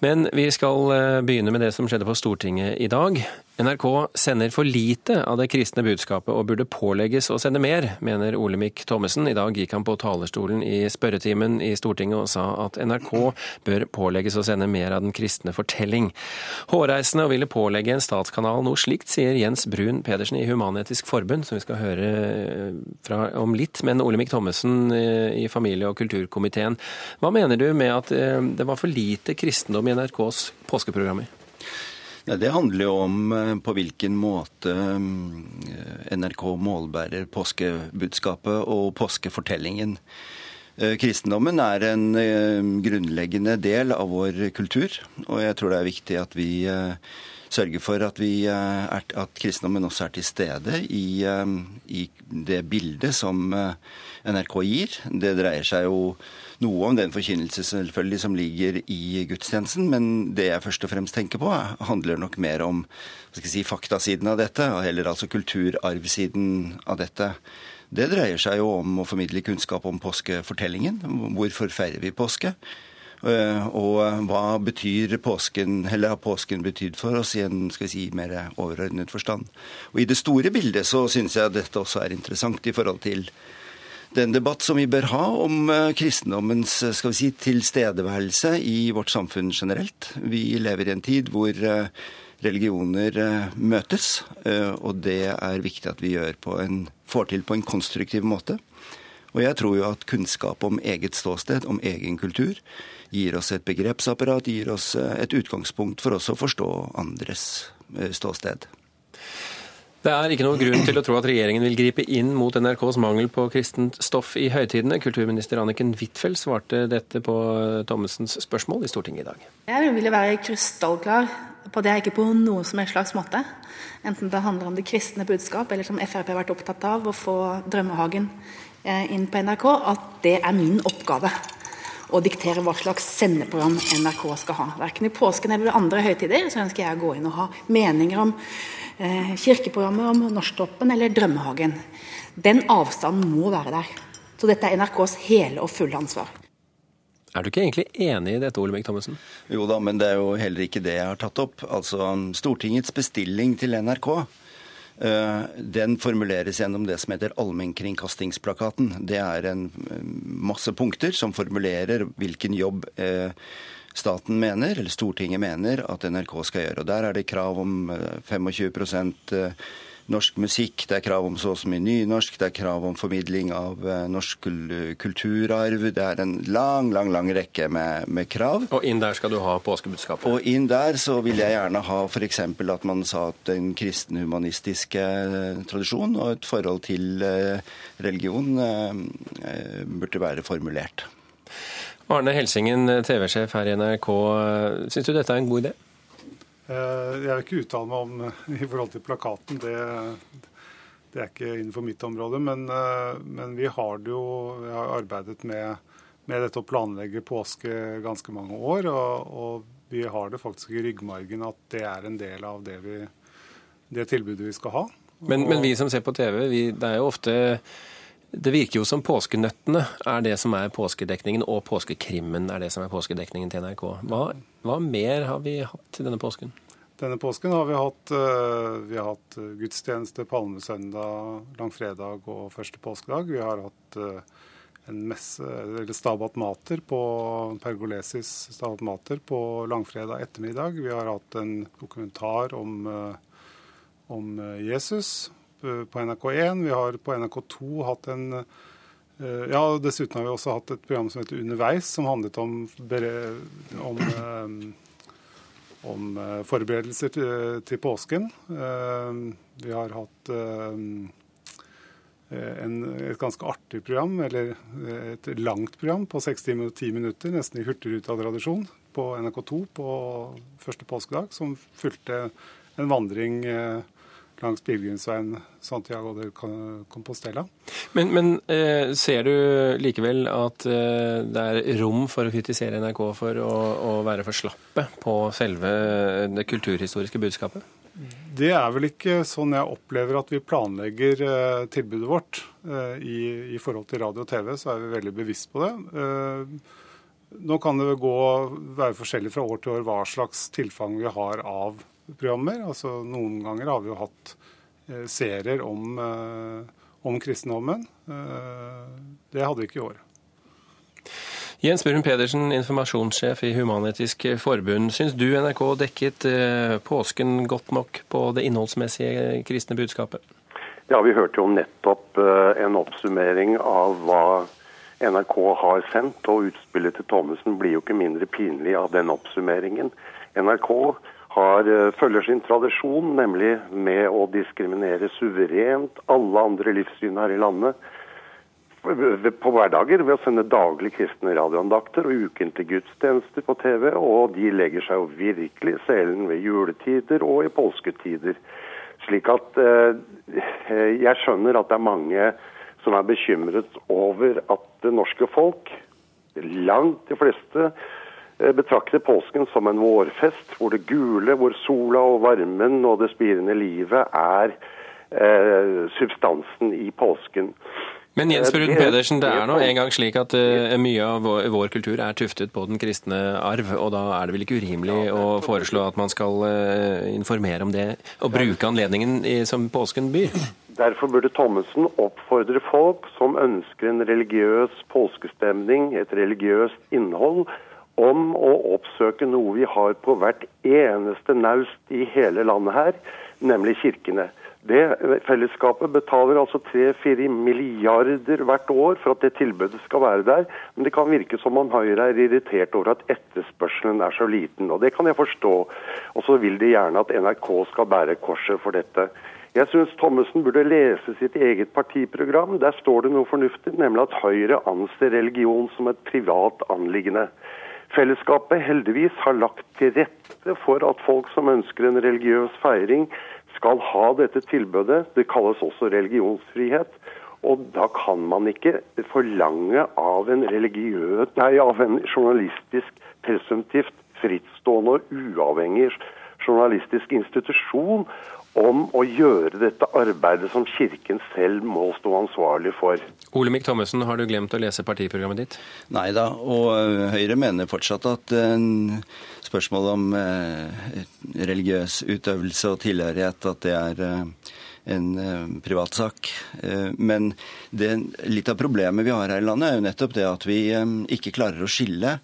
Men vi skal eh, begynne med det som skjedde på Stortinget i dag. NRK sender for lite av det kristne budskapet og burde pålegges å sende mer, mener Olemic Thommessen. I dag gikk han på talerstolen i spørretimen i Stortinget og sa at NRK bør pålegges å sende mer av den kristne fortelling. Hårreisende å ville pålegge en statskanal noe slikt, sier Jens Brun Pedersen i Human-Etisk Forbund, som vi skal høre eh, fra om litt. Men Olemic Thommessen eh, i familie- og kulturkomiteen, hva mener du med at det var for lite kristendom i NRKs påskeprogrammer? Det handler jo om eh, på hvilken måte eh, NRK målbærer påskebudskapet og påskefortellingen. Eh, kristendommen er en grunnleggende del av vår kultur, og jeg tror det er viktig at vi sørger for at, vi, at kristendommen også er til stede i, i det bildet som NRK gir. Det dreier seg jo noe om den forkynnelse selvfølgelig som ligger i gudstjenesten, men det jeg først og fremst tenker på, handler nok mer om si, faktasiden av dette, eller altså kulturarvsiden av dette. Det dreier seg jo om å formidle kunnskap om påskefortellingen. Hvorfor feirer vi påske? Eh, og hva betyr påsken, eller har påsken betydd for oss i en skal vi si, mer overordnet forstand? Og I det store bildet så syns jeg dette også er interessant i forhold til den debatt som vi bør ha om eh, kristendommens eh, skal vi si, tilstedeværelse i vårt samfunn generelt. Vi lever i en tid hvor religioner møtes, og det er viktig at vi gjør på en, får til på en konstruktiv måte. Og jeg tror jo at kunnskap om eget ståsted, om egen kultur, gir oss et begrepsapparat, gir oss et utgangspunkt for oss å forstå andres ståsted. Det er ikke noen grunn til å tro at regjeringen vil gripe inn mot NRKs mangel på kristent stoff i høytidene. Kulturminister Anniken Huitfeldt svarte dette på Thommessens spørsmål i Stortinget i dag. Jeg vil være krystallklar på det, ikke på noen som helst slags måte. Enten det handler om det kristne budskap, eller som Frp har vært opptatt av, å få Drømmehagen eh, inn på NRK, at det er min oppgave å diktere hva slags sendeprogram NRK skal ha. Verken i påsken eller andre høytider så ønsker jeg å gå inn og ha meninger om Eh, kirkeprogrammet om Norsktoppen eller Drømmehagen. Den avstanden må være der. Så dette er NRKs hele og fulle ansvar. Er du ikke egentlig enig i dette, Ole Bech Thommessen? Jo da, men det er jo heller ikke det jeg har tatt opp. Altså, Stortingets bestilling til NRK eh, den formuleres gjennom det som heter allmennkringkastingsplakaten. Det er en eh, masse punkter som formulerer hvilken jobb staten mener, eller Stortinget mener, at NRK skal gjøre. Og Der er det krav om 25 eh, eh, norsk musikk, det er krav om så og så mye nynorsk, det er krav om formidling av eh, norsk kulturarv. Det er en lang, lang lang rekke med, med krav. Og inn der skal du ha påskebudskapet? Og inn der så vil jeg gjerne ha f.eks. at man sa at den kristenhumanistiske tradisjon og et forhold til religion burde være formulert. Arne Helsingen, TV-sjef her i NRK. Syns du dette er en god idé? Eh, jeg vil ikke uttale meg om i forhold til plakaten. Det, det er ikke innenfor mitt område. Men, eh, men vi har jo vi har arbeidet med, med, dette å planlegge påske ganske mange år. Og, og, vi har det faktisk i ryggmargen at det er en del av det, vi, det tilbudet vi skal ha. Men, men vi som ser på TV, vi, det er jo ofte det virker jo som påskenøttene er det som er påskedekningen, og påskekrimmen er det som er påskedekningen til NRK. Hva, hva mer har vi hatt til denne påsken? Denne påsken har vi hatt, eh, vi har hatt eh, gudstjeneste palmesøndag, langfredag og første påskedag. Vi har hatt eh, en messe, eller Stabat Mater på Pergolesis Stabat Mater på langfredag ettermiddag. Vi har hatt en dokumentar om, om Jesus på NRK1. Vi har på NRK2 hatt en eh, ja, Dessuten har vi også hatt et program som heter Underveis, som handlet om, om, eh, om forberedelser til, til, påsken. Vi har hatt en, et ganske artig program, eller et langt program på 6 timer og 10 minutter, nesten i hurtigruta-tradisjon, på NRK2 på første påskedag, som fulgte en vandring langs pilegrimsveien Santiago de Compostela. Men, men eh, ser du likevel at eh, det er rom for å kritisere NRK for å, å, være for slappe på selve det kulturhistoriske budskapet? Det er vel ikke sånn jeg opplever at vi planlegger eh, tilbudet vårt. Eh, i, I, forhold til radio og TV så er vi veldig bevisst på det. Eh, Nå kan det gå, være forskjellig fra år til år hva slags tilfang vi har av programmer. Altså, noen ganger har vi jo hatt eh, serier om, eh, om kristendommen. Eh, det hadde vi ikke i år. Jens Burum Pedersen, informasjonssjef i Human-Etisk Forbund. Syns du NRK dekket eh, påsken godt nok på det innholdsmessige kristne budskapet? Ja, vi hørte jo nettopp eh, en oppsummering av hva NRK har sendt, og utspillet til Thommessen blir jo ikke mindre pinlig av den oppsummeringen. NRK har, eh, følger sin tradisjon, nemlig med å diskriminere suverent alle andre livssyn her i landet på hverdager ved å sende daglig kristne radioandakter og ukentlige gudstjenester på TV. Og de legger seg jo virkelig i selen ved juletider og i påsketider. Slik at eh, jeg skjønner at det er mange som er bekymret over at det norske folk, langt de fleste, eh, betrakter påsken som en vårfest, hvor det gule, hvor sola og varmen og det spirende livet er eh, substansen i påsken. Men Jens Brun Pedersen, det er nå en gang slik at uh, mye av vår, vår, kultur er tuftet på den kristne arv, og da er det vel ikke urimelig å foreslå at man skal uh, informere om det og bruke anledningen i, som påsken byr? Derfor burde Thommessen oppfordre folk som ønsker en religiøs påskestemning, et religiøst innhold, om å oppsøke noe vi har på hvert eneste naust i hele landet her, nemlig kirkene. Det Fellesskapet betaler altså 3-4 milliarder hvert år for at det tilbudet skal være der. Men det kan virke som om Høyre er irritert over at etterspørselen er så liten. Og det kan jeg forstå. Og så vil de gjerne at NRK skal bære korset for dette. Jeg syns Thommessen burde lese sitt eget partiprogram. Der står det noe fornuftig, nemlig at Høyre anser religion som et privat anliggende. Fellesskapet heldigvis har lagt til rette for at folk som ønsker en religiøs feiring, skal ha dette tilbudet. Det kalles også religionsfrihet. Og da kan man ikke forlange av en nei, av en journalistisk, presumptivt frittstående og uavhengig journalistisk institusjon om å gjøre dette arbeidet som Kirken selv må stå ansvarlig for. Olemic Thommessen, har du glemt å lese partiprogrammet ditt? Nei da, og eh, Høyre mener fortsatt at uh, spørsmålet om uh, religiøs utøvelse og tilhørighet at det er en privatsak. Men det, litt av problemet vi har her i landet, er jo nettopp det at vi ikke klarer å skille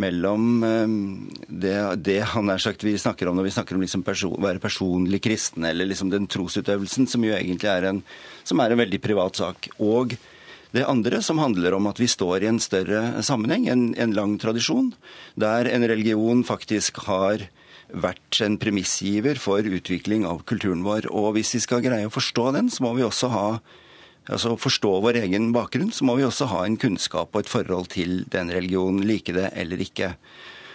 mellom ehm, det, det han er sagt vi snakker om når vi snakker om liksom person, være personlig kristen, eller liksom den trosutøvelsen som jo egentlig er en, er en veldig privat sak. Og det andre som handler om at vi står i en større sammenheng, en, en lang tradisjon, der en religion faktisk har vært en premissgiver for utvikling av kulturen vår. Og hvis vi skal greie å forstå den, så må vi også ha altså forstå vår egen bakgrunn, så må vi også ha en kunnskap og et forhold til den religionen, like det eller ikke.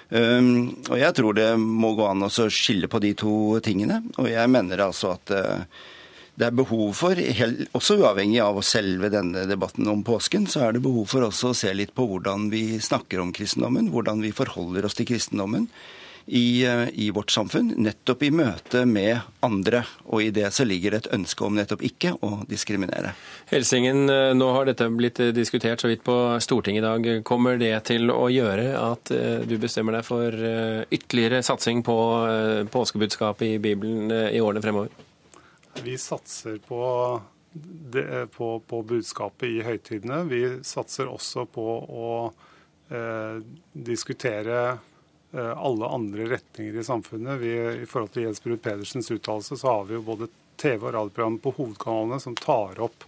Um, og jeg tror det må gå an å skille på de to tingene. Og jeg mener altså at uh, det er behov for, også uavhengig av selve denne debatten om påsken, så er det behov for også å se litt på hvordan vi snakker om kristendommen, hvordan vi forholder oss til kristendommen i, eh, i, vårt samfunn, nettopp i møte med andre. Og i det så ligger et ønske om nettopp ikke å diskriminere. Helsingen, eh, nå har dette blitt eh, diskutert så vidt på Stortinget i dag. Kommer det til å gjøre at du bestemmer deg for ytterligere satsing på påskebudskapet i Bibelen i årene fremover? Vi satser på, det, på, på budskapet i høytidene. Vi satser også på å eh, diskutere Eh, alle andre retninger i samfunnet. Vi, I forhold til Jens Brud Pedersens uttalelse så har vi jo både TV- og radioprogram på hovedkanalene som tar opp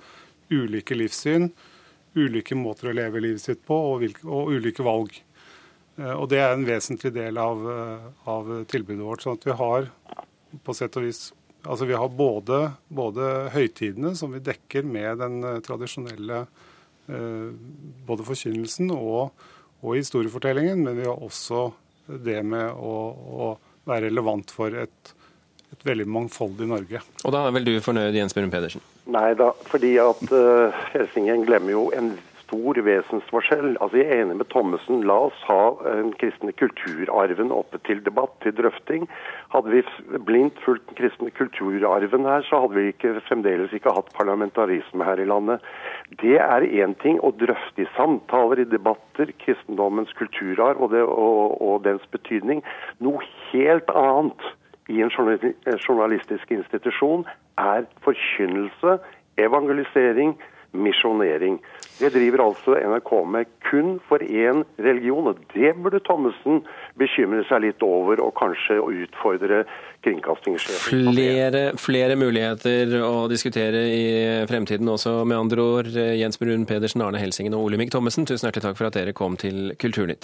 ulike livssyn, ulike måter å leve livet sitt på og, hvilke, og ulike valg. Eh, og Det er en vesentlig del av, eh, av, tilbudet vårt. sånn at vi har på sett og vis altså vi har både, både høytidene, som vi dekker med den tradisjonelle både forkynnelsen og, og historiefortellingen, men vi har også det med å, å være relevant for et, et, veldig mangfoldig Norge. Og da er vel du fornøyd, Jens Bjørn Pedersen? Nei da, fordi at uh, Helsingen glemmer jo en stor vesensforskjell. Altså, Jeg er enig med Thommessen. La oss ha den kristne kulturarven oppe til debatt, til drøfting. Hadde vi blindt fulgt den kristne kulturarven her, så hadde vi ikke, fremdeles ikke hatt parlamentarisme her i landet. Det er én ting å drøfte i samtaler, i debatter, kristendommens kulturarv og, det, og, og dens betydning. Noe helt annet i en journalistisk institusjon er forkynnelse, evangelisering, misjonering. Det driver altså NRK med kun for én religion, og det burde Thommessen bekymre seg litt over, og kanskje utfordre kringkastingssjefen flere, flere muligheter å diskutere i fremtiden også, med andre ord. Jens Brun Pedersen, Arne Helsingen og Olemic Thommessen, tusen hjertelig takk for at dere kom til Kulturnytt.